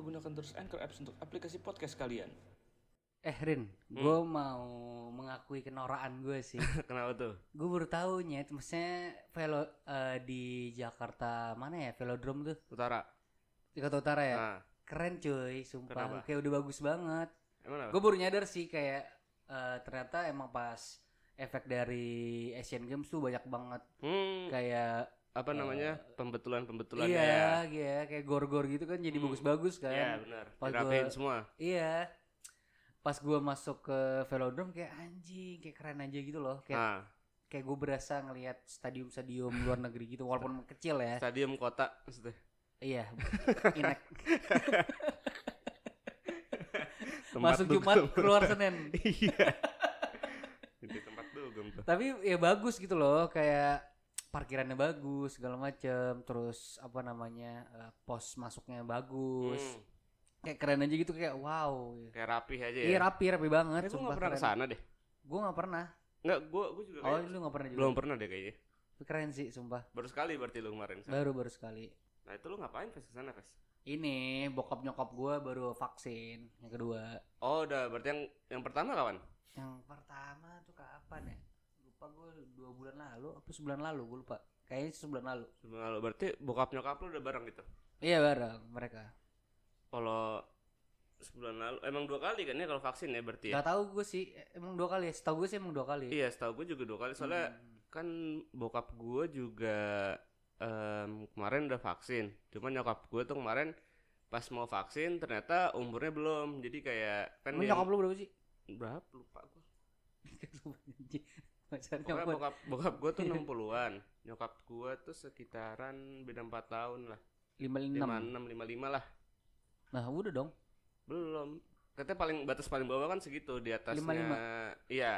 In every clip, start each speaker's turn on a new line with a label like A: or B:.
A: lupa gunakan terus Anchor Apps untuk aplikasi podcast kalian.
B: Eh Rin, gue mau mengakui kenoraan gue sih.
A: Kenapa tuh?
B: gue baru tahu nyet, maksudnya velo eh, di Jakarta mana ya velodrome tuh
A: Utara.
B: Jakarta Utara ya.
A: Nah,
B: Keren cuy, sumpah.
A: Kenapa?
B: Kayak udah bagus banget.
A: emang?
B: Gue baru nyadar sih kayak eh, ternyata emang pas efek dari Asian Games tuh banyak banget
A: Hmm,
B: kayak
A: apa namanya? Pembetulan-pembetulan
B: iya,
A: ya.
B: iya, kayak gor-gor gitu kan jadi
A: Hmm.
B: bagus-bagus kan.
A: Iya, benar. Dirapiin
B: gua-
A: semua.
B: Iya. Pas gue masuk ke velodrome kayak anjing, kayak keren aja gitu loh. Kayak
A: Nah,
B: kayak gue berasa ngelihat stadium-stadium luar negeri gitu walaupun kecil ya.
A: stadium kota maksudnya.
B: Iya. Inek. Masuk. Jumat keluar Senin.
A: Iya. Tempat dugem tuh.
B: Tapi ya bagus gitu loh, kayak parkirannya bagus segala macem terus apa namanya eh, pos masuknya bagus
A: Hmm,
B: kayak keren aja gitu kayak wow
A: kayak rapi aja ya.
B: iya rapi rapi banget
A: Eh, gue gak pernah ke sana deh.
B: gue nggak pernah
A: Enggak, gue gue juga
B: oh lu nggak pernah juga
A: belum pernah deh kayaknya.
B: Tapi keren sih sumpah
A: Baru sekali berarti lu kemarin. San.
B: baru baru sekali
A: Nah, itu lu ngapain Fes ke sana, Fes?
B: ini bokap nyokap gue baru vaksin yang kedua
A: Oh, udah berarti yang yang pertama kapan?
B: yang pertama tuh kapan ya lupa gue dua bulan lalu apa sebulan lalu gue lupa kayaknya sebulan lalu
A: Sebulan lalu. Berarti bokap nyokap lu udah bareng gitu.
B: iya bareng mereka
A: Kalau sebulan lalu emang dua kali kan ya kalau vaksin ya berarti ya?
B: Gak tahu gue sih emang dua kali ya setahu gue sih emang dua kali
A: Iya, setahu gue juga dua kali. Soalnya
B: Hmm.
A: kan bokap gue juga em, kemarin udah vaksin. Cuman nyokap gue tuh kemarin pas mau vaksin ternyata umurnya belum. Jadi kayak kan
B: Emang nyokap lu berapa sih?
A: berapa lupa gue. Pokoknya
B: nyokap-
A: bokap bokap gue tuh 60-an. Nyokap gue tuh sekitaran beda 4 tahun lah.
B: lima enam
A: 56 55 lah.
B: Nah udah dong
A: Belum. Katanya paling batas paling bawah kan segitu di atasnya.
B: 55.
A: Iya.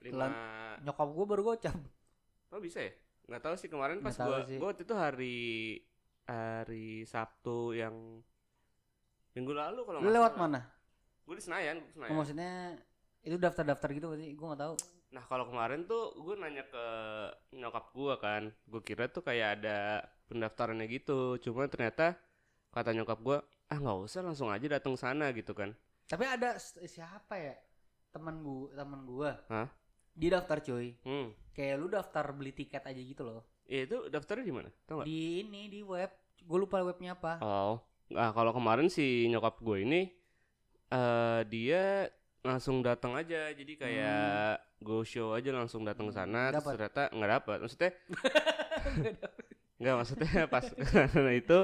A: 5
B: Nyokap gue baru gocap
A: Oh bisa ya? Nggak tahu sih kemarin pas
B: sih.
A: gua waktu itu hari hari Sabtu yang minggu lalu kalau
B: Lu lewat
A: salah.
B: mana?
A: Gue di Senayan,
B: Oh,
A: Senayan.
B: maksudnya itu daftar-daftar gitu berarti gue gak tahu
A: Nah kalau kemarin tuh gue nanya ke nyokap gua kan, gue kira tuh kayak ada pendaftarannya gitu, cuma ternyata kata nyokap gua ah nggak usah langsung aja datang sana gitu kan.
B: Tapi ada siapa ya? Teman gue teman gue
A: Hah?
B: Dia daftar cuy.
A: Hmm,
B: Kayak lu daftar beli tiket aja gitu loh.
A: Ya itu daftarnya di mana? Tahu?
B: Di ini di web. Gue lupa webnya apa.
A: Oh, nah kalau kemarin si nyokap gue ini eh dia langsung datang aja, jadi kayak go show aja langsung datang ke sana, terus ternyata nggak dapat. Maksudnya nggak maksudnya pas itu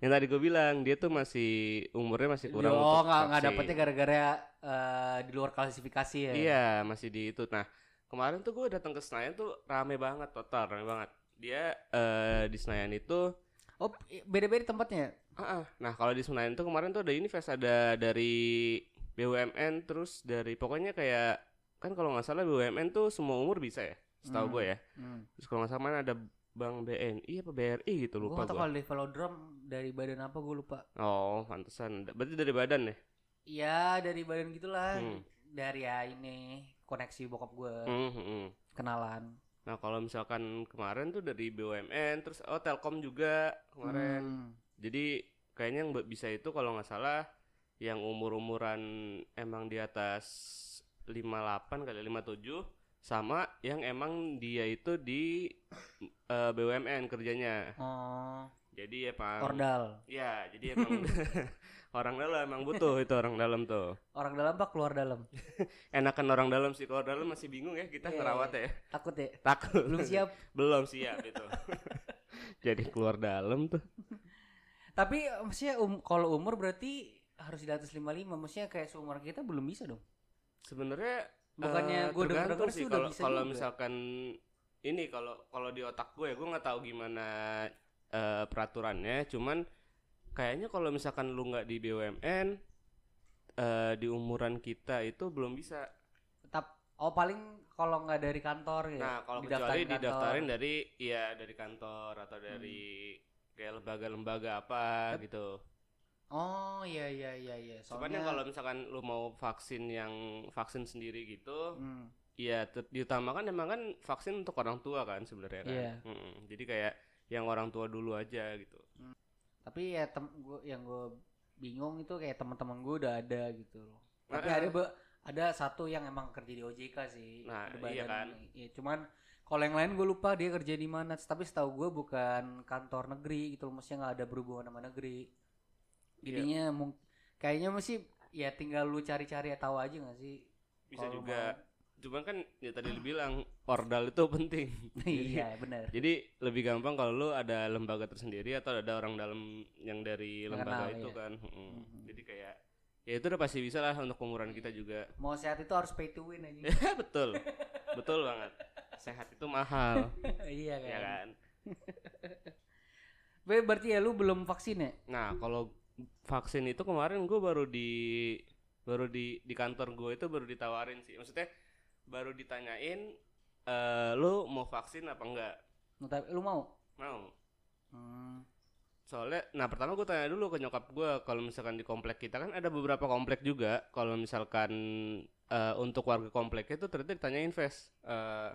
A: yang tadi gue bilang dia tuh masih umurnya masih kurang.
B: oh nggak nggak dapetnya gara-gara eh, di luar klasifikasi ya
A: Iya, masih di itu. Nah, kemarin tuh gue datang ke Senayan tuh rame banget total, rame banget. Dia eh di Senayan itu
B: Oh beda-beda tempatnya
A: Ah, ah. nah kalau di Senayan tuh kemarin tuh ada ini Fest ada dari BUMN terus dari pokoknya kayak kan kalau nggak salah BUMN tuh semua umur bisa ya setahu
B: Hmm.
A: gue ya
B: hmm.
A: terus kalau nggak salah mana ada Bank BNI apa BRI gitu lupa gue
B: kalau di velodrome dari badan apa gue lupa
A: oh pantesan berarti dari badan ya
B: Iya dari badan gitulah
A: Hmm.
B: Dari ya ini Koneksi bokap gue
A: Hmm, hmm, hmm.
B: Kenalan
A: nah kalau misalkan kemarin tuh dari BUMN terus oh Telkom juga kemarin
B: Hmm.
A: Jadi kayaknya yang bisa itu kalau nggak salah yang umur-umuran emang di atas 58 kali 57 sama yang emang dia itu di eh, BUMN kerjanya.
B: Oh
A: Jadi emang
B: Ordal
A: Ya, jadi emang orang dalam emang butuh itu orang dalam tuh.
B: Orang dalam pak keluar dalam
A: Enakan orang dalam sih kalau dalam masih bingung ya kita
B: Iya,
A: ngerawat ya.
B: Takut ya
A: Takut.
B: Belum siap
A: Belum siap itu. jadi keluar dalam tuh.
B: Tapi maksudnya um, kalau umur berarti harus di atas 55 Maksudnya kayak seumur kita belum bisa dong.
A: Sebenarnya
B: Bukannya
A: eh,
B: gua denger-denger
A: tergantung
B: sih udah
A: kalau kalau misalkan ini kalau kalau di otak gue gue nggak tahu gimana eh, peraturannya. Cuman kayaknya kalau misalkan lu nggak di BUMN eh, di umuran kita itu belum bisa.
B: Tetap Oh paling kalau nggak dari kantor ya
A: nah kalau kecuali
B: kantor.
A: didaftarin dari ya dari kantor atau dari kayak lembaga-lembaga apa gitu
B: Oh iya iya iya iya Soalnya
A: kalau misalkan lu mau vaksin yang vaksin sendiri gitu
B: hmm,
A: Iya, ter- diutamakan emang kan vaksin untuk orang tua kan sebenarnya kan.
B: Iya.
A: Mm-mm. Jadi kayak yang orang tua dulu aja gitu.
B: Tapi ya tem gua, yang gue bingung itu kayak teman-teman gue udah ada gitu loh tapi
A: Nah,
B: ada be- ada satu yang emang kerja di OJK sih
A: Nah,
B: Ada
A: iya kan.
B: iya, cuman kalau yang lain gue lupa dia kerja di mana tapi setahu gue bukan kantor negeri gitu loh maksudnya nggak ada berhubungan sama negeri. Jadinya mung- kayaknya masih ya tinggal lu cari-cari tahu aja gak sih?
A: Bisa juga. cuman kan ya tadi lu bilang ordal itu penting.
B: Mau- iya benar.
A: jadi lebih gampang kalau lu ada lembaga tersendiri atau ada orang dalam yang dari lembaga
B: kenal,
A: itu
B: iya.
A: kan. Mm.
B: Mhm.
A: jadi kayak ya itu udah pasti bisa lah untuk umuran kita juga.
B: Mau sehat itu harus pay to win aja.
A: Ya betul. Betul banget. Sehat itu mahal.
B: Iya kan,
A: ya kan?
B: Be, berarti ya lu belum vaksin ya?
A: Nah kalau vaksin itu kemarin gue baru di baru di di kantor gue itu baru ditawarin sih. Maksudnya baru ditanyain eh lu mau vaksin apa enggak?
B: Tapi lu mau?
A: Mau.
B: Hmm,
A: soalnya nah pertama gue tanya dulu ke nyokap gue kalau misalkan di komplek kita kan ada beberapa komplek juga. Kalau misalkan eh, untuk warga kompleknya itu ternyata ditanyain Ves eh,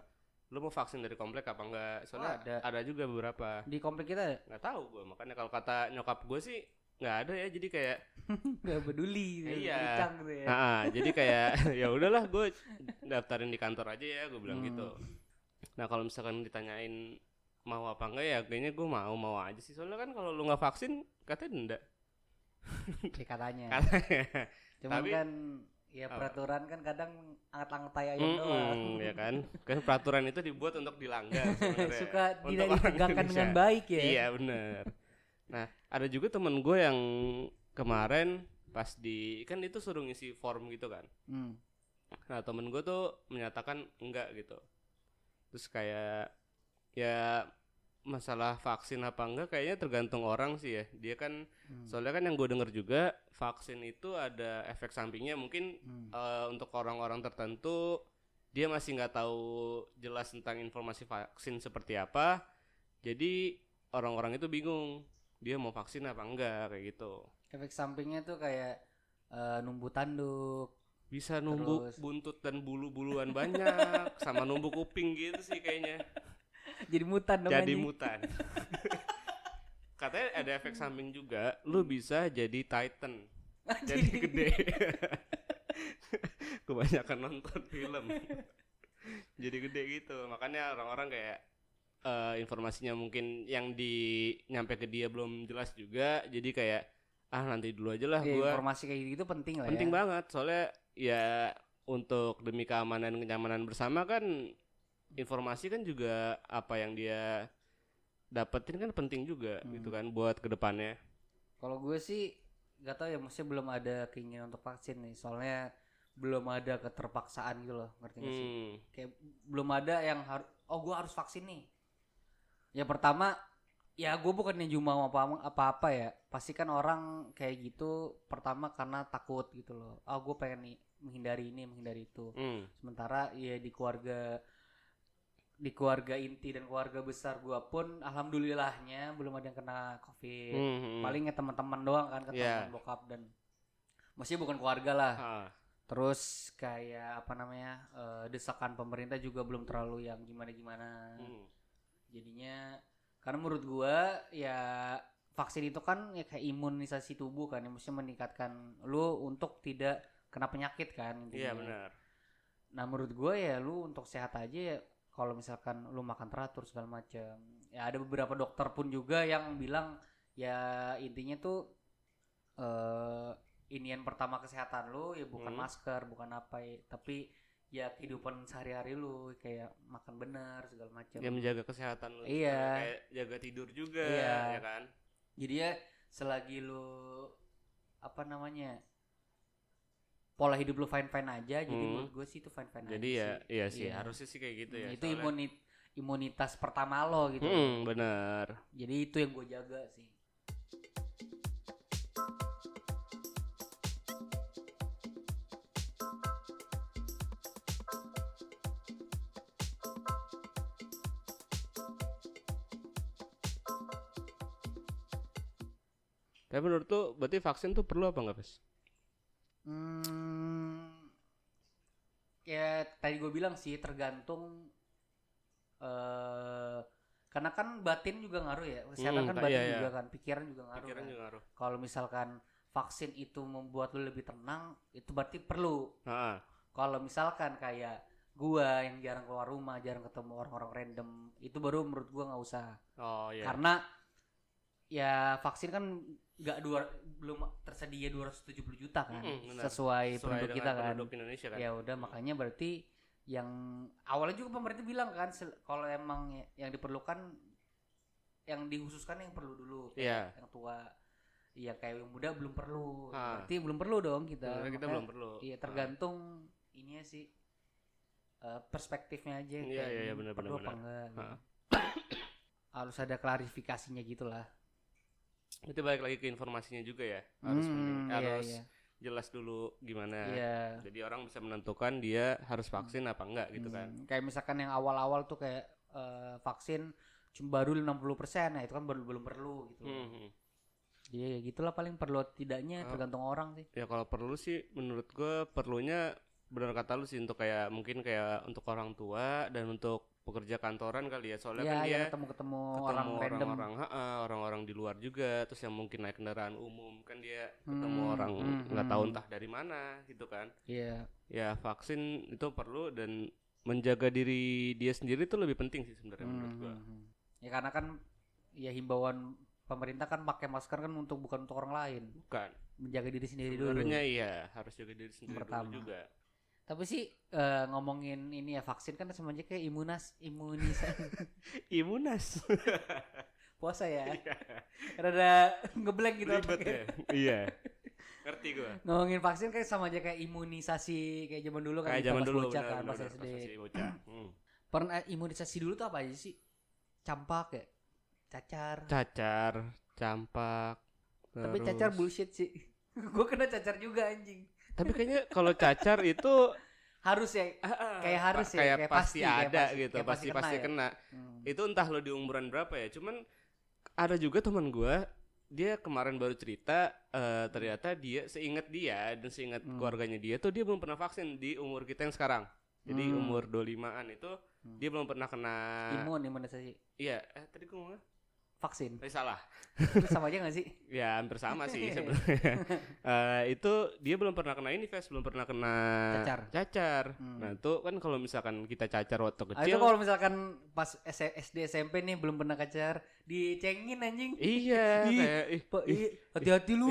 A: lu mau vaksin dari komplek apa enggak? Soalnya
B: Oh, ada.
A: ada juga beberapa.
B: Di komplek kita ya?
A: nggak tahu gue makanya kalau kata nyokap gue sih nggak ada ya jadi kayak
B: nggak peduli gitu,
A: Iya.
B: gitu ya.
A: ah, ah, jadi kayak ya udahlah gue daftarin di kantor aja ya gue bilang
B: Hmm.
A: gitu nah kalau misalkan ditanyain mau apa enggak ya kayaknya gue mau mau aja sih. Soalnya kan kalau lu nggak vaksin katanya denda.
B: Ya, katanya.
A: Katanya.
B: Cuman
A: tapi-
B: kan ya
A: apa?
B: peraturan kan kadang anget-anget tai ayam doang.
A: Mm-mm, ya kan? Kan peraturan itu dibuat untuk dilanggar
B: suka tidak ditegakkan dengan baik ya.
A: Iya bener nah ada juga temen gue yang kemarin pas di kan itu suruh ngisi form gitu kan
B: Hmm.
A: nah temen gue tuh menyatakan enggak gitu terus kayak ya masalah vaksin apa enggak kayaknya tergantung orang sih ya dia kan
B: Hmm.
A: soalnya kan yang gue denger juga vaksin itu ada efek sampingnya mungkin
B: Hmm.
A: eh, untuk orang-orang tertentu dia masih nggak tahu jelas tentang informasi vaksin seperti apa jadi orang-orang itu bingung dia mau vaksin apa enggak kayak gitu.
B: Efek sampingnya tuh kayak eh, numbu tanduk
A: bisa numbuk
B: Terus-
A: buntut dan bulu-buluan banyak sama numbuk kuping gitu sih kayaknya.
B: Jadi mutan dong
A: jadi mutan. Katanya ada efek samping juga lu bisa jadi titan. Jadi gede. Kebanyakan nonton film. Jadi gede gitu. Makanya orang-orang kayak eh, informasinya mungkin yang di nyampe ke dia belum jelas juga jadi kayak ah nanti dulu aja lah
B: Ya,
A: gua
B: informasi kayak gitu penting lah
A: penting
B: ya.
A: banget soalnya ya untuk demi keamanan kenyamanan bersama kan informasi kan juga apa yang dia dapetin kan penting juga
B: Hmm.
A: gitu kan buat ke depannya
B: Kalau gue sih nggak tahu ya, maksudnya belum ada keinginan untuk vaksin nih, soalnya belum ada keterpaksaan gitu loh, ngerti nggak sih?
A: hmm.
B: Kayak belum ada yang harus, oh gue harus vaksin nih. Ya pertama, ya gue bukannya cuma apa apa ya, pasti kan orang kayak gitu pertama karena takut gitu loh. Oh gue pengen nih menghindari ini, menghindari itu.
A: Hmm.
B: Sementara ya di keluarga di keluarga inti dan keluarga besar gua pun alhamdulillahnya belum ada yang kena covid
A: Hmm.
B: paling ya teman-teman doang kan ke
A: Iya.
B: teman bokap dan maksudnya bukan keluarga lah
A: Ah,
B: terus kayak apa namanya eh, desakan pemerintah juga belum terlalu yang gimana-gimana
A: hmm.
B: Jadinya karena menurut gua ya vaksin itu kan ya kayak imunisasi tubuh kan yang maksudnya meningkatkan lu untuk tidak kena penyakit kan
A: iya benar
B: Nah menurut gue ya lu untuk sehat aja ya kalau misalkan lu makan teratur segala macam. Ya ada beberapa dokter pun juga yang bilang ya intinya tuh eh inian pertama kesehatan lu ya bukan
A: Hmm.
B: masker, bukan apa ya, tapi ya kehidupan sehari-hari lu kayak makan bener segala macam.
A: ya menjaga kesehatan lu
B: Iya.
A: kayak jaga tidur juga
B: Iya.
A: ya kan
B: Jadi ya selagi lu apa namanya pola hidup lu fine fine aja, jadi
A: Hmm.
B: menurut gue sih itu fine fine
A: jadi
B: aja
A: ya
B: sih.
A: iya sih
B: Iya.
A: harusnya sih kayak gitu ya
B: itu
A: soalnya-
B: imunit imunitas pertama lo gitu
A: hmm, benar
B: jadi itu yang gue jaga sih
A: tapi menurut tuh berarti vaksin tuh perlu apa enggak Pes?
B: hmm, ya tadi gue bilang sih tergantung eh karena kan batin juga ngaruh ya kesehatan
A: Hmm,
B: kan
A: iya,
B: batin
A: iya.
B: juga kan pikiran juga ngaruh
A: pikiran
B: kan.
A: juga ngaruh
B: kalau misalkan vaksin itu membuat lu lebih tenang, itu berarti perlu.
A: Heeh.
B: Kalau misalkan kayak gua yang jarang keluar rumah, jarang ketemu orang-orang random, itu baru menurut gua nggak usah.
A: Oh iya.
B: Karena ya vaksin kan nggak dua belum tersedia 270 juta kan,
A: Mm-mm, benar.
B: sesuai,
A: Sesuai
B: penduduk kita kan.
A: penduduk Indonesia kan.
B: Ya udah makanya berarti yang awalnya juga pemerintah bilang kan kalau emang yang diperlukan yang dikhususkan yang perlu dulu
A: Iya.
B: kayak yang tua Iya kayak yang muda belum perlu.
A: Ah.
B: Berarti belum perlu dong kita.
A: Sebenarnya kita belum perlu.
B: Iya tergantung ininya sih eh, perspektifnya aja.
A: Iya,
B: kayak
A: iya, iya,
B: ini
A: benar,
B: perlu apa enggak. gitu.
A: Ah.
B: Harus ada klarifikasinya gitu lah.
A: Itu balik lagi ke informasinya juga ya. Harus
B: Hmm, iya,
A: harus
B: iya.
A: jelas dulu gimana.
B: Iya.
A: Jadi orang bisa menentukan dia harus vaksin apa enggak gitu kan.
B: Hmm, Kayak misalkan yang awal-awal tuh kayak eh, vaksin cuma baru 60% nah itu kan belum belum perlu gitu.
A: Hmm, hmm.
B: Jadi ya gitulah paling perlu tidaknya
A: Oh.
B: tergantung orang sih.
A: Ya kalau perlu sih menurut gue perlunya benar kata lu sih untuk kayak mungkin kayak untuk orang tua dan untuk pekerja kantoran kali ya. Soalnya
B: Iya,
A: kan
B: ya
A: dia
B: ketemu-ketemu
A: ketemu
B: orang random.
A: orang-orang ha-ha, orang-orang di luar juga terus yang mungkin naik kendaraan umum kan dia ketemu
B: Hmm,
A: orang
B: hmm,
A: nggak tahu
B: hmm.
A: entah dari mana gitu kan
B: Iya.
A: ya vaksin itu perlu dan menjaga diri dia sendiri itu lebih penting sih sebenarnya menurut
B: Hmm,
A: gua
B: hmm. Ya karena kan ya himbauan pemerintah kan pakai masker kan untuk bukan untuk orang lain,
A: bukan
B: menjaga diri sendiri dulu.
A: sebenarnya iya harus jaga diri sendiri
B: Pertama.
A: dulu juga
B: Tapi sih eh, ngomongin ini ya vaksin kan sama aja kayak imunas imunisasi
A: imunas
B: puasa ya. Rada ngeblank gitu
A: ribet ya iya ngerti gua
B: Ngomongin vaksin kan sama aja kayak imunisasi kayak zaman dulu kan
A: kayak zaman dulu
B: bocah kan pas SD.
A: bocah Hmm.
B: Pernah eh, imunisasi dulu tuh apa aja sih? Campak ya? Cacar.
A: cacar campak
B: Tapi
A: terus-
B: cacar bullshit sih. Gue kena cacar juga anjing.
A: Tapi kayaknya kalau cacar itu
B: Harus ya. Kayak harus ya,
A: kayak,
B: kayak
A: pasti
B: pasti, kayak
A: ada
B: pasti-
A: gitu
B: kayak
A: pasti
B: pasti kena
A: kena,
B: ya? Hmm.
A: itu entah lo di umuran berapa ya cuman ada juga teman gua dia kemarin baru cerita eh, ternyata dia seingat dia dan seingat
B: Hmm.
A: keluarganya dia tuh dia belum pernah vaksin di umur kita yang sekarang jadi
B: Hmm.
A: umur 25an itu
B: Hmm.
A: dia belum pernah kena
B: Imun, imunisasi.
A: iya eh tadi gua ngomong
B: Vaksin.
A: eh, salah
B: Itu sama aja gak sih?
A: ya hampir sama sih sebenarnya Eh, itu dia belum pernah kena ini Ves belum pernah kena
B: Cacar.
A: cacar.
B: Hmm.
A: nah itu kan kalau misalkan kita cacar waktu
B: Ah, itu
A: kecil
B: kalau misalkan pas S- SD SMP nih belum pernah cacar, dicengin anjing.
A: iya kayak
B: Pak, hati-hati lu.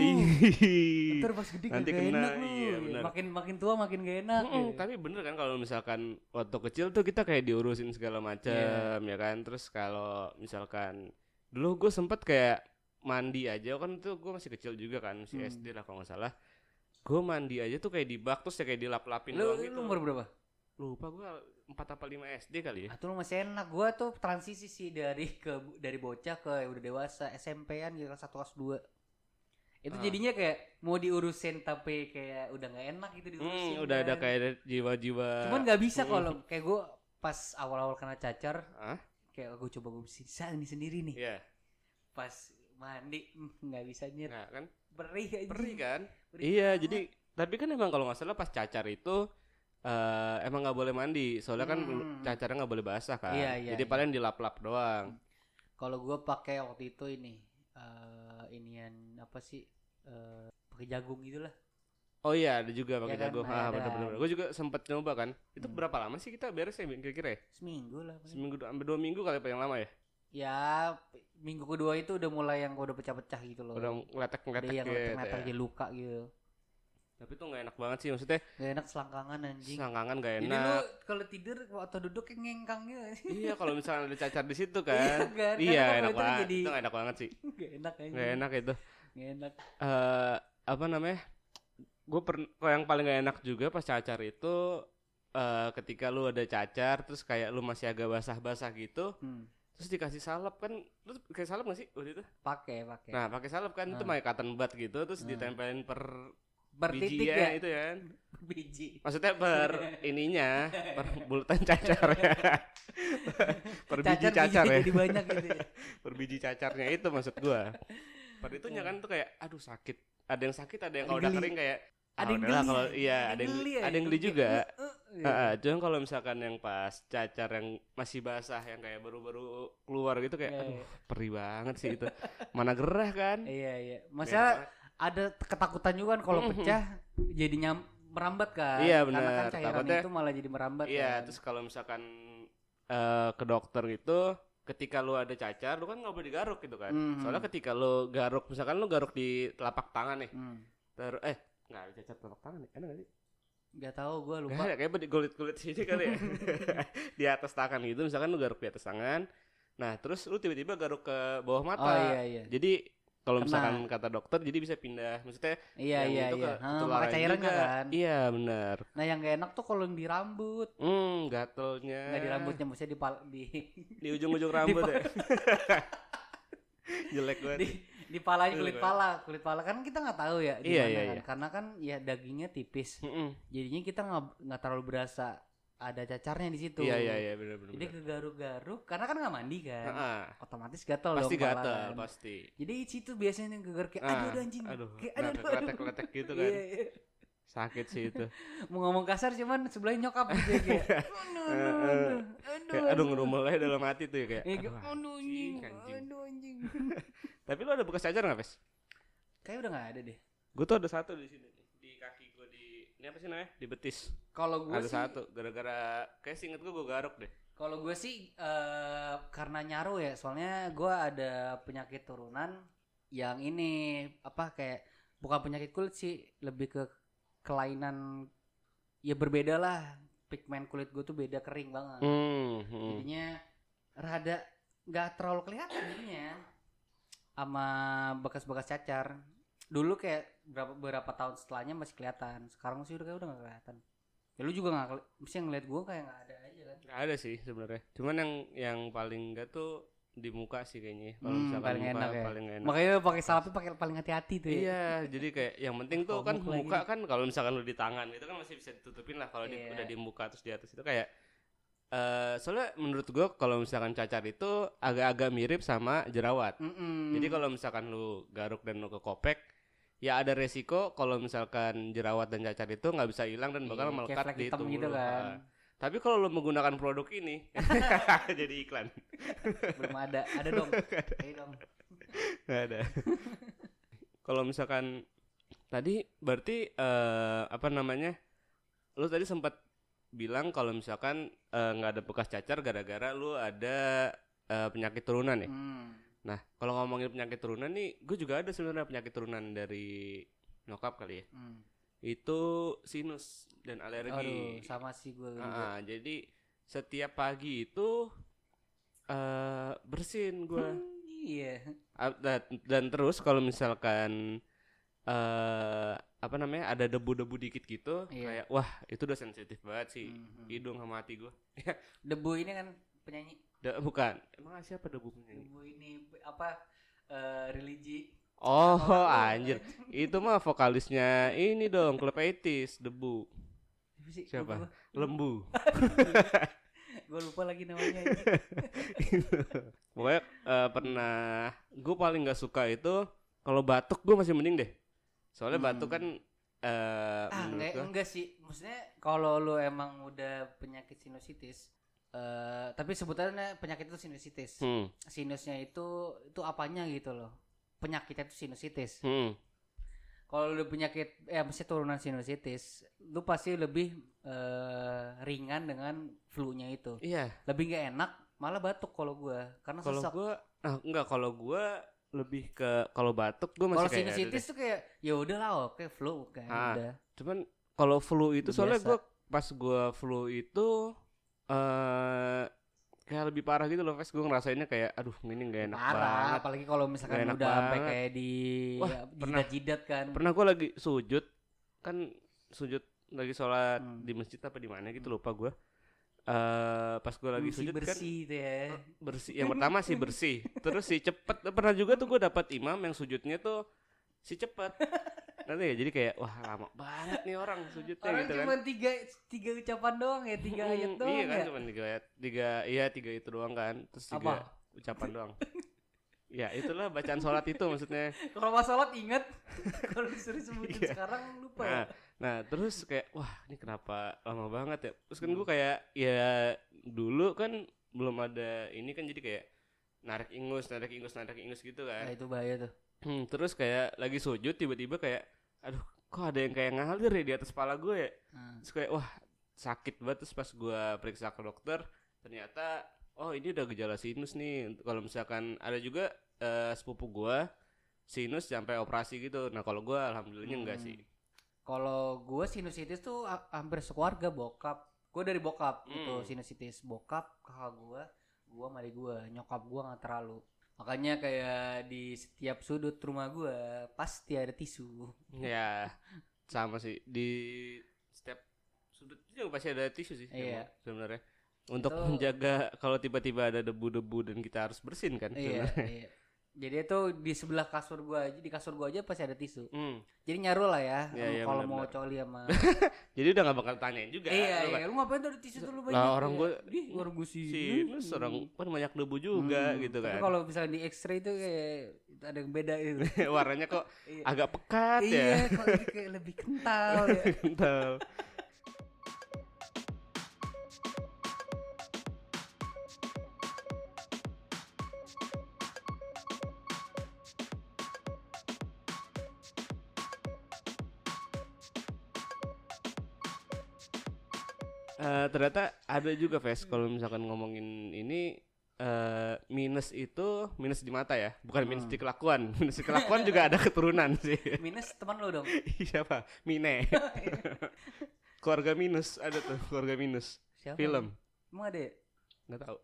B: Ntar pas gede
A: Nanti
B: kagak
A: kena,
B: enak lu.
A: iya,
B: makin makin tua makin gak enak.
A: Mm-mm,
B: gitu.
A: tapi bener kan kalau misalkan waktu kecil tuh kita kayak diurusin segala macam ya kan terus kalau misalkan dulu gue sempet kayak mandi aja kan tuh gue masih kecil juga kan masih
B: Hmm.
A: SD lah kalau nggak salah gue mandi aja tuh kayak di bak terus ya kayak dilap-lapin
B: Lu,
A: doang gitu
B: lu umur berapa?
A: lupa gue empat apa lima SD kali ya
B: Ah, tuh lu masih enak. Gua tuh transisi sih dari ke dari bocah ke udah dewasa SMP-an gitu 1 kelas 2. Itu
A: Ah.
B: jadinya kayak mau diurusin tapi kayak udah nggak enak gitu diurusin.
A: Hmm, udah ada
B: kan.
A: kayak jiwa-jiwa
B: Cuman nggak bisa
A: Hmm.
B: kalau kayak gua pas awal-awal kena cacar
A: Hah?
B: Kayak gue coba gue bisa nih sendiri nih.
A: Iya,
B: Pas mandi nggak bisa nyet.
A: nah kan
B: Perih aja.
A: perih kan
B: Perih
A: iya
B: banget.
A: jadi tapi kan emang kalau nggak salah pas cacar itu eh emang nggak boleh mandi soalnya kan
B: Hmm.
A: cacarnya nggak boleh basah kan
B: Iya, iya,
A: jadi
B: iya.
A: paling dilap-lap doang
B: Kalau gua pakai waktu itu ini eh inian apa sih? eh pakai jagung gitu lah.
A: Oh iya ada juga pakai
B: Iya kan,
A: jagung
B: ada.
A: ah bener-bener gue juga sempet nyoba kan itu
B: Hmm.
A: berapa lama sih kita beres ya kira-kira ya
B: Seminggu lah. paling.
A: seminggu sampai dua minggu kali paling lama ya
B: Ya minggu kedua itu udah mulai yang udah pecah-pecah gitu loh.
A: udah
B: Udah
A: ngeletek-ngeletek gitu
B: letak-letak
A: ya.
B: jadi luka gitu.
A: tapi itu nggak enak banget sih maksudnya
B: Gak enak selangkangan anjing.
A: sangkangan gak
B: Jadi lu
A: enak
B: kalau tidur atau duduk kayak ngengkang gitu.
A: iya kalau misalnya ada cacar di situ
B: Iya
A: kan
B: kan?
A: iya
B: Kan
A: enak banget
B: Jadi
A: itu nggak enak banget sih
B: gak enak anjing.
A: nggak enak itu
B: Gak enak.
A: eh apa namanya gue per kalau yang paling gak enak juga pas cacar itu eh ketika lu ada cacar terus kayak lu masih agak basah-basah gitu
B: Hmm.
A: terus dikasih salep kan lu kayak salep gak sih waktu itu
B: Pakai, pakai.
A: nah pakai salep kan itu
B: Ah.
A: pakai cotton bud gitu terus
B: Ah.
A: ditempelin per
B: Bertitik
A: bijinya
B: ya?
A: itu kan
B: Biji.
A: maksudnya per ininya per bulatan cacar ya per biji
B: Cacar
A: cacar
B: bijinya
A: ya
B: Jadi banyak gitu ya.
A: per biji cacarnya itu maksud gua per itunya kan tuh kayak aduh sakit ada yang sakit ada yang kalau udah kering kayak
B: Ada
A: ah,
B: yang geli
A: kalau
B: ya?
A: iya ada yang
B: geli ya?
A: ada yang geli juga
B: "Uh, uh," gitu.
A: Heeh, cuman kalau misalkan yang pas cacar yang masih basah yang kayak baru-baru keluar gitu kayak
B: Iya,
A: aduh
B: iya.
A: perih banget sih itu mana gerah kan
B: Iya, iya. Masa ada ketakutan juga kan kalau
A: Mhm.
B: pecah jadinya merambat kan.
A: Iya,
B: Karena kan
A: benar.
B: cairan
A: Takutnya-
B: itu malah jadi merambat
A: Iya,
B: kan.
A: terus kalau misalkan eh, ke dokter itu ketika lu ada cacar, lu kan nggak boleh digaruk gitu kan.
B: Mhm.
A: Soalnya ketika lu garuk, misalkan lu garuk di telapak tangan nih,
B: Hmm.
A: terus eh nggak ada cacar telapak tangan nih, ada nggak sih?
B: Gak tahu gue lupa.
A: ada, kayak di kulit-kulit sini kali ya. di atas tangan gitu, misalkan lu garuk di atas tangan, nah terus lu tiba-tiba garuk ke bawah mata.
B: Oh iya iya.
A: Jadi kalau misalkan kata dokter, jadi bisa pindah, maksudnya
B: Iya
A: yang
B: iya
A: itu
B: iya.
A: ke-
B: maka cairannya
A: juga.
B: kan.
A: Iya benar.
B: Nah yang gak enak tuh kalau yang di rambut.
A: Hmm, gatelnya.
B: Nggak di rambutnya, maksudnya di pal di
A: di ujung-ujung rambut ya. Jelek banget.
B: di di palanya kulit pala kulit pala kan kita nggak tahu ya di
A: Iya,
B: mana
A: iya,
B: kan
A: iya.
B: karena kan ya dagingnya tipis
A: Mm-mm.
B: jadinya kita nggak nggak terlalu berasa ada cacarnya di situ
A: Iya iya iya benar benar.
B: jadi kegaruk-garuk karena kan nggak mandi kan
A: Heeh.
B: otomatis gatel
A: Pasti
B: dong
A: gatel,
B: kan.
A: pasti.
B: jadi di situ biasanya yang gegar kayak
A: Ah,
B: aduh aduh, anjing
A: Aduh,
B: kayak aduh aduh, aduh.
A: gitu kan.
B: Iya, iya.
A: Sakit sih itu.
B: mau ngomong kasar cuman sebelahnya nyokap gitu ya, kayak aduh
A: Eh,
B: aduh aduh
A: aduh aja dalam hati tuh ya kayak.
B: Iya,
A: Aduh,
B: aduh anjing aduh anjing
A: Tapi lu ada bekas cacar nggak, Pes?
B: kayak udah nggak ada deh
A: Gue tuh ada satu di sini. Di kaki gue di ini apa sih namanya? Di betis.
B: kalau gue
A: Ada
B: sih
A: satu gara-gara kayak singkat gue gue garuk deh.
B: Kalau gue sih eh, karena nyaru ya, soalnya gue ada penyakit turunan yang ini apa kayak bukan penyakit kulit sih, lebih ke kelainan ya berbeda lah. Pigmen kulit gue tuh beda kering banget.
A: Hmm. hmm.
B: Jadinya rada nggak terlalu kelihatan jadinya sama bekas-bekas cacar. Dulu kayak berapa beberapa tahun setelahnya masih kelihatan. Sekarang sih udah kayak udah nggak kelihatan. Ya lu juga nggak, mesti ngeliat gue kayak nggak ada aja kan.
A: Nggak ada sih sebenarnya. Cuman yang yang paling enggak tuh di muka sih kayaknya. Kalau
B: Hmm,
A: misalkan
B: paling
A: muka
B: enak ya.
A: paling enak.
B: Makanya pakai salapnya pakai paling hati-hati tuh ya.
A: Iya, jadi kayak yang penting tuh kan
B: muka
A: muka kan kalau misalkan lu di tangan itu kan masih bisa ditutupin lah kalau di,
B: Iya.
A: udah di muka terus di atas itu kayak eh soalnya menurut gua kalau misalkan cacar itu agak-agak mirip sama jerawat.
B: Mm-mm.
A: Jadi kalau misalkan lu garuk dan lu ke kopek ya ada resiko kalau misalkan jerawat dan cacar itu nggak bisa hilang dan bakal
B: kayak
A: melekat di tubuh
B: gitu kan.
A: Tapi kalau lu menggunakan produk ini jadi iklan.
B: Belum ada. Ada dong. Ayo dong.
A: Nggak ada. Kalau misalkan tadi berarti eh, apa namanya? Lu tadi sempat bilang kalau misalkan eh, nggak ada bekas cacar gara-gara lu ada eh, penyakit turunan ya.
B: Hmm.
A: Nah, kalau ngomongin penyakit turunan nih, gue juga ada sebenarnya penyakit turunan dari nyokap kali ya.
B: Hmm.
A: Itu sinus dan alergi.
B: Aduh, sama sih gue juga.
A: Ah, jadi setiap pagi itu eh bersin gue.
B: Hmm, iya.
A: Dan, dan terus kalau misalkan eh apa namanya ada debu-debu dikit gitu
B: Iya.
A: kayak wah itu udah sensitif banget sih
B: Mhm.
A: hidung sama hati gue
B: Debu ini kan penyanyi.
A: bukan emang siapa debu penyanyi
B: Debu ini apa eh, religi.
A: Oh anjir itu mah vokalisnya ini dong klub 80s debu
B: Siapa
A: lembu
B: Gue lupa lagi namanya.
A: pokoknya eh, pernah gue paling nggak suka itu kalau batuk gue masih mending deh soalnya
B: Hmm.
A: batuk kan eh
B: ah, enggak,
A: gua-
B: enggak sih. Maksudnya kalau lu emang udah penyakit sinusitis eh tapi sebutannya penyakit itu sinusitis.
A: hmm,
B: Sinusnya itu itu apanya gitu loh. Penyakitnya itu sinusitis.
A: hmm.
B: Kalau lu penyakit ya mesti turunan sinusitis, lu pasti lebih eh, ringan dengan flu-nya itu.
A: iya
B: Lebih nggak enak, malah batuk kalau gua karena
A: kalau
B: sesak.
A: gue ah enggak kalau gue lebih ke kalau batuk gue masih
B: Kalau
A: kayak
B: sinusitis tuh kayak ya udahlah oke flu kan
A: Ah,
B: udah.
A: cuman kalau flu itu
B: Udah
A: soalnya
B: biasa.
A: gue pas gue flu itu eh kayak lebih parah gitu loh Ves gue ngerasainnya kayak aduh ini nggak enak
B: Parah,
A: banget.
B: apalagi kalau misalkan
A: enak
B: udah sampai kayak di
A: Wah,
B: ya, jidat-jidat kan.
A: pernah gue lagi sujud kan sujud lagi sholat
B: Hmm.
A: di masjid apa di mana gitu lupa gue eh pas gue lagi sujud kan
B: bersih itu ya.
A: bersih. Yang pertama sih bersih. Terus si cepet pernah juga tuh gue dapat imam yang sujudnya tuh si cepet nanti ya jadi kayak wah lama banget nih orang sujudnya
B: Orang
A: gitu kan
B: cuma tiga tiga ucapan doang ya, tiga
A: Hmm,
B: ayat doang
A: iya kan
B: ya.
A: cuma tiga ayat tiga iya tiga itu doang kan terus tiga
B: Apa?
A: ucapan doang ya itulah bacaan sholat itu maksudnya
B: Kalau pas sholat inget, kalau disuruh sebutin
A: Iya.
B: sekarang lupa
A: nah
B: ya.
A: nah terus kayak wah ini kenapa lama banget ya terus kan gue kayak ya dulu kan belum ada ini kan jadi kayak narik ingus narik ingus narik ingus gitu
B: Nah,
A: kan
B: itu bahaya tuh.
A: Hmm, terus kayak lagi sujud tiba-tiba kayak aduh kok ada yang kayak ngalir ya di atas kepala gue ya
B: Hmm.
A: terus kayak wah sakit banget terus pas gue periksa ke dokter ternyata oh ini udah gejala sinus nih kalau misalkan ada juga eh, sepupu gue sinus sampai operasi gitu nah kalau gue alhamdulillahnya enggak
B: Hmm.
A: sih
B: Kalau gue sinusitis tuh ha- hampir sekeluarga bokap. Gue dari bokap itu
A: Hmm.
B: sinusitis bokap, kakak gue, gue sama adik gue, nyokap gue nggak terlalu. Makanya kayak di setiap sudut rumah gue pasti ada tisu.
A: ya sama sih di setiap sudut juga pasti ada tisu sih
B: Iya.
A: sebenarnya untuk
B: Itu-
A: menjaga kalau tiba-tiba ada debu-debu dan kita harus bersin kan
B: iya,
A: sebenarnya.
B: iya. Jadi itu di sebelah kasur gue aja, di kasur gue aja pasti ada tisu.
A: Hmm.
B: Jadi nyaru lah ya,
A: Iya, iya,
B: kalau mau coli sama
A: Jadi udah gak bakal tanyain juga.
B: iya,
A: lu kan,
B: iya, lu ngapain tuh ada tisu tuh lu banyak?
A: Lah, orang
B: Iya.
A: gua-
B: Ih, orang gue sih.
A: Sinus orang kan banyak debu juga
B: Hmm,
A: gitu
B: Tapi
A: kan.
B: kalau misalnya di X-ray itu kayak ada yang beda itu.
A: Warnanya kok
B: Iya.
A: agak pekat
B: iya,
A: ya.
B: kok ini kayak lebih kental ya.
A: Kental. Eh, ternyata ada juga Ves kalau misalkan ngomongin ini eh minus itu minus di mata ya bukan minus
B: Hmm.
A: di kelakuan minus di kelakuan juga ada keturunan sih
B: Minus teman lu dong.
A: siapa Mine keluarga minus ada tuh keluarga minus
B: Siapa?
A: film
B: Emang ada ya?
A: nggak tahu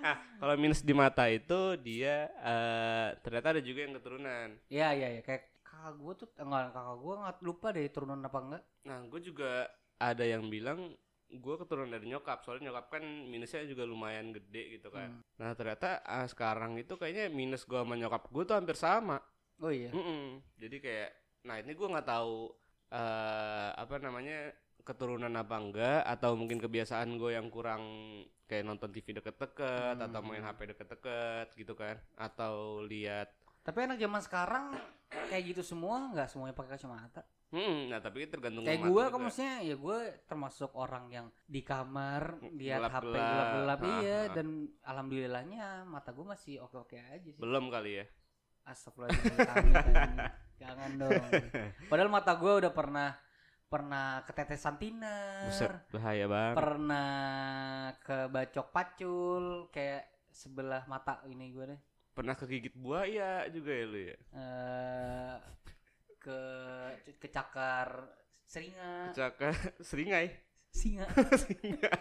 A: ah kalau minus di mata itu dia eh ternyata ada juga yang keturunan
B: Iya, iya, iya. Kayak kakak gue tuh, enggak, kakak gue nggak lupa deh turunan apa enggak.
A: nah gue juga ada yang bilang gue keturunan dari nyokap soalnya nyokap kan minusnya juga lumayan gede gitu kan
B: Hmm.
A: nah ternyata ah, sekarang itu kayaknya minus gue sama nyokap gue tuh hampir sama
B: Oh iya.
A: Mm-mm. jadi kayak nah ini gue nggak tahu eh apa namanya keturunan apa enggak atau mungkin kebiasaan gue yang kurang kayak nonton TV deket-deket atau
B: Hmm.
A: main HP deket-deket gitu kan atau lihat
B: Tapi anak zaman sekarang kayak gitu semua, nggak semuanya pakai kacamata.
A: Hmm, nah tapi tergantung
B: Kayak gue, kan maksudnya ya gue termasuk orang yang di kamar lihat HP
A: Gelap-gelap.
B: gelap-gelap
A: Ah,
B: iya
A: ah.
B: dan alhamdulillahnya mata gue masih oke-oke aja sih.
A: belum kali ya
B: Astagfirullahaladzim. Jangan dong. Padahal mata gue udah pernah pernah ketetesan tiner,
A: buset bahaya banget
B: pernah kebacok pacul kayak sebelah mata ini gue deh.
A: pernah kegigit buaya juga ya lu ya
B: eh ke kecakar seringa.
A: Kecakar seringai?
B: Singa.
A: Singa.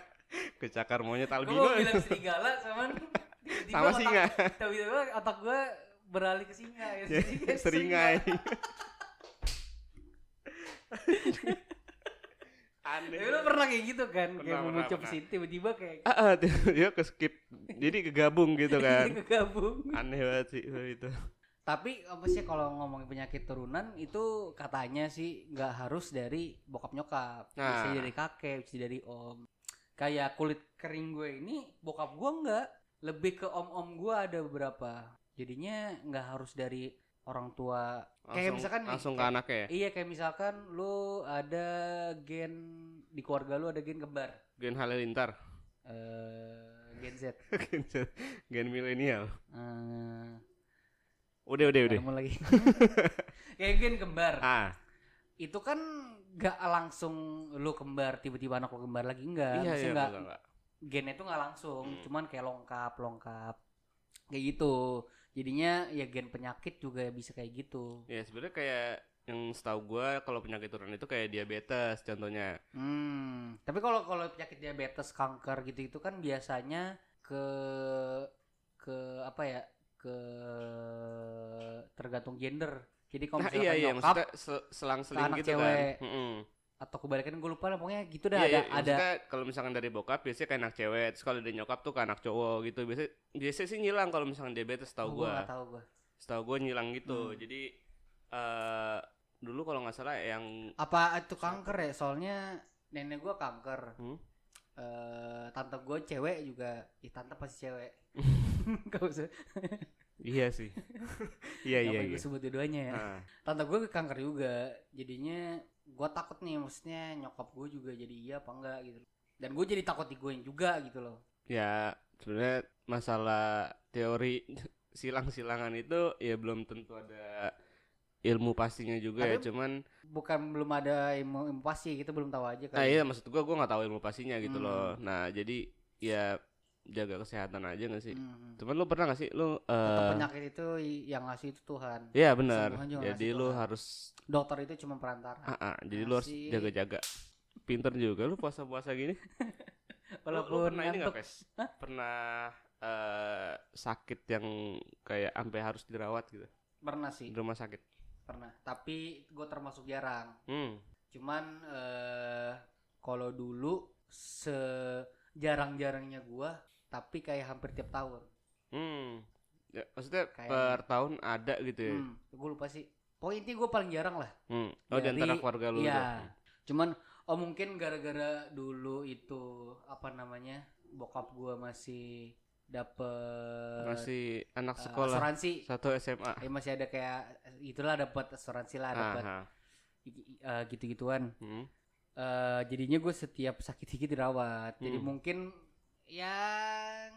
A: Kecakar monyet
B: gue
A: albino.
B: mau bilang serigala sama tiba-tiba
A: sama
B: otak-
A: singa.
B: tiba-tiba otak gue beralih ke singa ya. Kayak
A: seringai. Aneh.
B: Ya, lu pernah kayak gitu kan?
A: Pernah,
B: kayak mau ke
A: pernah.
B: situ tiba-tiba kayak
A: ah, ah, dia ke skip. Jadi kegabung gitu kan.
B: Kegabung.
A: Aneh banget sih itu
B: tapi apa sih kalau ngomongin penyakit turunan itu katanya sih nggak harus dari bokap nyokap. Bisa
A: Nah.
B: dari kakek bisa dari om. Kayak kulit kering gue ini bokap gue nggak. Lebih ke om om gue ada beberapa. Jadinya nggak harus dari orang tua. Kayak
A: langsung,
B: misalkan nih,
A: langsung ke
B: kayak-
A: anaknya ya?
B: iya kayak misalkan lu ada gen di keluarga lu ada gen kembar.
A: Gen halilintar.
B: Eh gen Z.
A: Gen, gen milenial.
B: Eh,
A: udah udah udah.
B: Ketemu lagi. Kayak gen kembar.
A: Ah.
B: Itu kan nggak langsung lu kembar tiba-tiba anak lu kembar lagi enggak
A: iya
B: Maksudnya
A: iya
B: nggak
A: enggak, enggak.
B: gennya itu nggak langsung
A: Hmm.
B: cuman kayak lengkap lengkap kayak gitu. Jadinya ya gen penyakit juga bisa kayak gitu.
A: Ya sebenarnya kayak yang setahu gua kalau penyakit turunan itu kayak diabetes contohnya.
B: Hmm. Tapi kalau kalau penyakit diabetes kanker gitu itu kan biasanya ke ke apa ya ke tergantung gender jadi kalau
A: nah,
B: misalkan
A: iya iya
B: nyokap
A: selang-seling
B: anak
A: gitu
B: cewek.
A: kan Mm-mm.
B: atau kebalikan gue lupa lah pokoknya gitu dah
A: Iya,
B: ada
A: iya,
B: ada
A: kalau misalkan dari bokap biasanya kayak anak cewek, terus kalau dari nyokap tuh ke anak cowok gitu. Biasanya biasanya sih nyilang kalau misalkan diabetes
B: oh,
A: tahu
B: gua
A: gua.
B: nggak tahu gua
A: Setahu gua nyilang gitu.
B: Hmm.
A: Jadi eh dulu kalau nggak salah yang
B: apa itu kanker ya soalnya nenek gua kanker
A: Hmm?
B: eh tante gue cewek juga ih tante pasti cewek gak usah.
A: Iya sih. iya iya iya.
B: gue sebut dua-duanya ya.
A: Nah,
B: tante gue kanker juga. Jadinya gue takut nih maksudnya nyokap gue juga jadi iya apa enggak gitu. Dan gue jadi takut digouin juga gitu loh.
A: Ya sebenarnya masalah teori silang-silangan itu ya belum tentu ada ilmu pastinya juga ya.
B: Tapi-
A: cuman
B: bukan belum ada ilmu, ilmu pasti kita belum tahu aja kan.
A: Nah iya maksud gua gua nggak tahu ilmu pastinya gitu
B: Hmm.
A: loh. Nah jadi ya jaga kesehatan aja gak sih
B: Hmm.
A: cuman lu pernah gak sih lu
B: Tetap
A: eh
B: penyakit itu yang ngasih itu Tuhan
A: Iya benar. Jadi lu
B: Tuhan.
A: harus
B: dokter itu cuma perantara
A: ah, ah, jadi lu harus jaga-jaga. Pinter juga lu puasa-puasa gini. Lu- lu,
B: walaupun
A: pernah ini nggak, Pes? Pernah eh, sakit yang kayak sampai harus dirawat gitu
B: pernah sih
A: di rumah sakit.
B: pernah tapi gue termasuk jarang
A: Hmm.
B: cuman eh kalau dulu sejarang-jarangnya gua tapi kayak hampir tiap tahun
A: Hmm. Ya, maksudnya
B: Kayak-
A: per tahun ada gitu ya.
B: hmm, gue lupa sih pokoknya gue paling jarang lah
A: Hmm. Oh di
B: Dari-
A: antara keluarga lu
B: iya
A: udah.
B: cuman oh mungkin gara-gara dulu itu apa namanya bokap gua masih dapet
A: Masih anak
B: eh,
A: sekolah
B: asuransi
A: satu SMA.
B: Eh, masih ada kayak itulah dapat asuransi lah dapat i- eh, gitu-gituan
A: Hmm.
B: Eh, jadinya gue setiap sakit dikit dirawat jadi
A: Hmm.
B: mungkin ya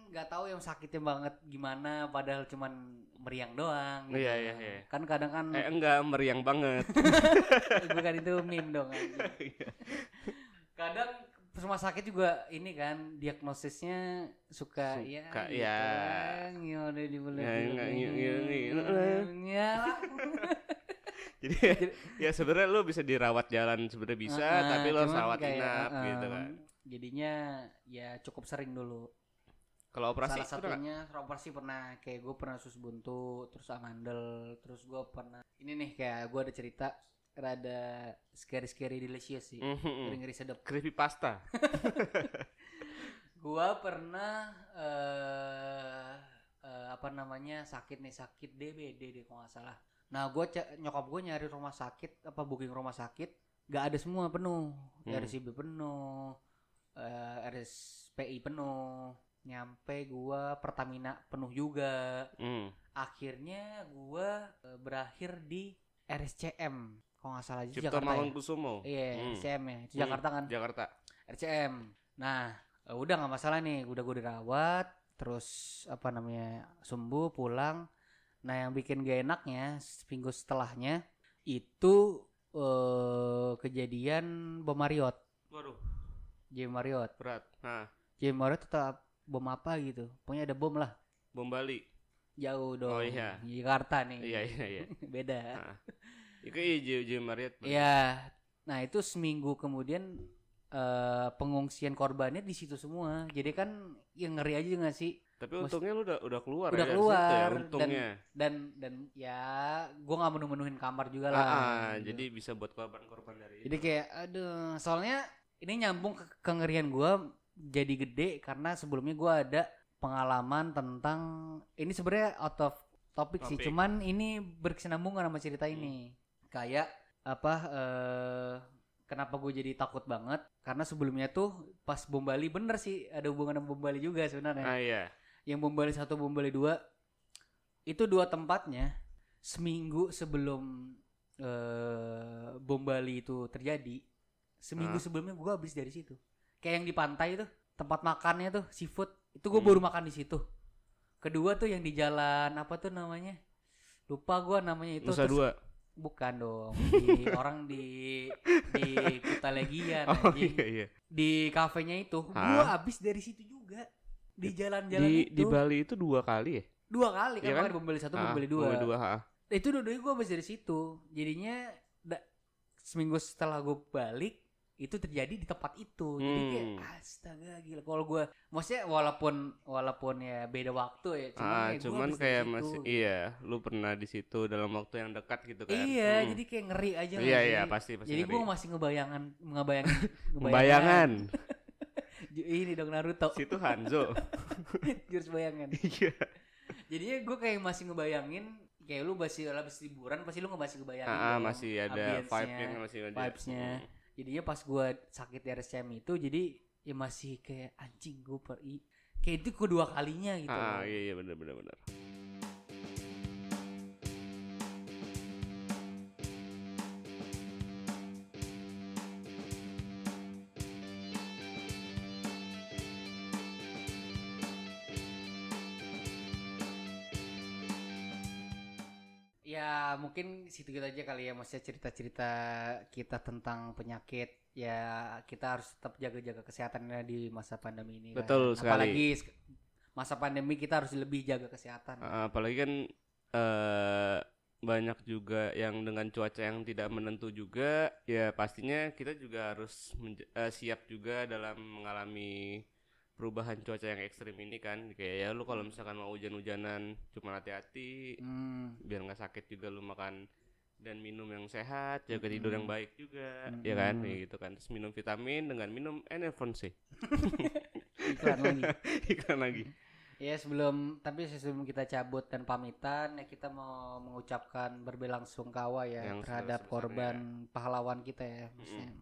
B: nggak tahu yang sakitnya banget gimana padahal cuman meriang doang gitu.
A: Iya, iya, iya.
B: kan kadang kan
A: Eh enggak meriang banget.
B: bukan itu meme dong anjing. kadang rumah sakit juga ini kan diagnosisnya suka, ya
A: Suka,
B: gitu
A: ya.
B: kan, ya
A: Ya,
B: Ya.
A: Jadi ya sebenarnya lu bisa dirawat jalan sebenarnya bisa,
B: Ah,
A: tapi lu harus rawat inap
B: ah,
A: gitu kan.
B: Jadinya ya cukup sering dulu
A: Kalau operasi
B: salah
A: pernah
B: satunya operasi pernah kayak gue pernah sus buntu terus amandel terus gue pernah ini nih kayak gue ada cerita rada scary scary delicious sih
A: Mhm.
B: ngeri ngeri sedap
A: Creepy pasta.
B: gue pernah eh eh, apa namanya sakit nih sakit DBD deh kalau nggak salah nah gue nyokap gue nyari rumah sakit apa booking rumah sakit gak ada semua penuh
A: Hmm.
B: RSIB penuh eh, RSPI penuh nyampe gua Pertamina penuh juga
A: Hmm.
B: akhirnya gua eh, berakhir di RSCM kalau nggak salah itu
A: Cipto
B: Jakarta ya
A: Mangunkusumo.
B: iya
A: Hmm.
B: RSCM ya itu
A: Hmm.
B: Jakarta kan
A: Jakarta.
B: RCM nah eh, udah nggak masalah nih udah gue dirawat terus apa namanya sembuh pulang nah yang bikin gak enaknya seminggu setelahnya itu eh kejadian bom Marriott
A: Waduh,
B: Jam Marriott
A: berat. Nah,
B: Jam Marriott tetap bom apa gitu pokoknya ada bom lah
A: bom Bali.
B: jauh dong
A: Oh, iya.
B: Jakarta nih
A: Iya, iya, iya.
B: beda
A: Nah. Itu iya Jim Marriott.
B: Iya. Nah, itu seminggu kemudian eh pengungsian korbannya di situ semua. Jadi kan yang ngeri aja nggak sih?
A: Tapi untungnya lu udah udah keluar
B: Udah
A: ya
B: keluar,
A: situ ya,
B: dan-
A: untungnya.
B: Dan dan ya gua nggak menu-menuhin kamar juga
A: Ah,
B: lah.
A: ah,
B: gitu.
A: jadi bisa buat korban-korban dari
B: jadi kayak aduh, soalnya ini nyambung ke kengerian gua jadi gede karena sebelumnya gua ada pengalaman tentang ini sebenarnya out of topic sih, cuman ini berkesinambungan sama cerita ini. Kayak apa eh kenapa gue jadi takut banget? Karena sebelumnya tuh pas bom Bali bener sih ada hubungan sama bom Bali juga sebenarnya.
A: Ah iya.
B: yang bom Bali satu bom Bali dua itu dua tempatnya seminggu sebelum eh bom Bali itu terjadi seminggu
A: Ah.
B: sebelumnya gue habis dari situ kayak yang di pantai tuh tempat makannya tuh seafood itu gue
A: Hmm.
B: baru makan di situ kedua tuh yang di jalan apa tuh namanya lupa gue namanya itu
A: Nusa
B: terus-
A: dua.
B: bukan dong di orang di di Kutalegian
A: Oh
B: anjing
A: iya iya.
B: di kafenya itu gua habis dari situ juga di jalan-jalan
A: Di
B: itu
A: di Bali itu dua kali ya?
B: dua kali kan,
A: Iya kan?
B: bom Bali satu
A: Ah,
B: bom Bali dua
A: dua, ha.
B: itu dua-duanya gua habis dari situ jadinya da- seminggu setelah gua balik itu terjadi di tempat itu jadi kayak
A: Hmm.
B: astaga gila kalau gua maksudnya walaupun walaupun ya beda waktu ya cuman,
A: Ah,
B: ya
A: cuman kayak masih iya, lu pernah di situ dalam waktu yang dekat gitu kan.
B: iya
A: Hmm.
B: jadi kayak ngeri aja
A: Iya iya pasti pasti.
B: jadi gua masih ngebayangan ngebayangin
A: Bayangan.
B: ini dong Naruto
A: Situ Hanzo.
B: jurus bayangan
A: Iya.
B: jadinya gue kayak masih ngebayangin kayak lu masih habis liburan pasti lu nggak masih ngebayangin
A: Ah, ah, masih ada vibe-nya masih ada.
B: vibes-nya.
A: Hmm.
B: Jadinya pas gue sakit di RSCM itu jadi ya masih kayak anjing gue per kayak itu kedua kalinya gitu
A: Ah, iya iya benar benar benar.
B: Ya mungkin situ gitu aja kali ya maksudnya cerita-cerita kita tentang penyakit ya kita harus tetap jaga-jaga kesehatannya di masa pandemi ini kan.
A: Betul sekali.
B: Apalagi masa pandemi kita harus lebih jaga kesehatan.
A: Uh, apalagi kan eh banyak juga yang dengan cuaca yang tidak menentu juga ya pastinya kita juga harus eh, siap juga dalam mengalami perubahan cuaca yang ekstrim ini kan. Kayak ya lu kalau misalkan mau hujan-hujanan cuma hati-hati
B: Hmm,
A: biar nggak sakit juga lu makan dan minum yang sehat jaga tidur yang baik juga ya kan? Kayak gitu kan. Terus minum vitamin dengan minum Enervon sih.
B: Iklan lagi.
A: iklan lagi.
B: Ya sebelum tapi sebelum kita cabut dan pamitan ya kita mau mengucapkan berbelasungkawa ya
A: Yang
B: terhadap korban pahlawan kita ya maksudnya.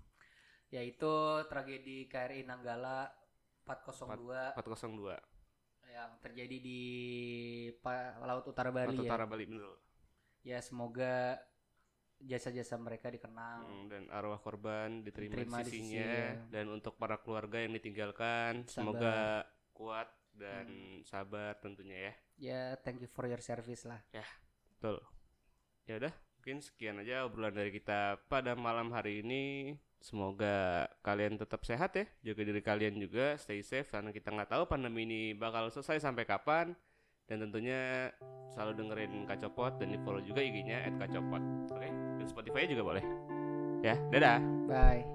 B: Yaitu tragedi KRI Nanggala 402
A: 402
B: yang terjadi di pa- Laut Utara Bali
A: Laut
B: ya.
A: Utara Bali bener
B: Ya semoga jasa-jasa mereka dikenang.
A: Hmm, dan arwah korban diterima,
B: Diterima
A: di
B: di
A: sisinya
B: sisi, ya.
A: dan untuk para keluarga yang ditinggalkan
B: Sabar.
A: semoga kuat dan sabar tentunya ya
B: Ya thank you for your service lah.
A: betul ya udah mungkin sekian aja obrolan dari kita pada malam hari ini. Semoga kalian tetap sehat ya. Jaga diri kalian juga stay safe karena kita nggak tahu pandemi ini bakal selesai sampai kapan. Dan tentunya selalu dengerin Kacopot dan di follow juga IG-nya @kacopot oke dan Spotify juga boleh. Ya dadah.
B: Bye.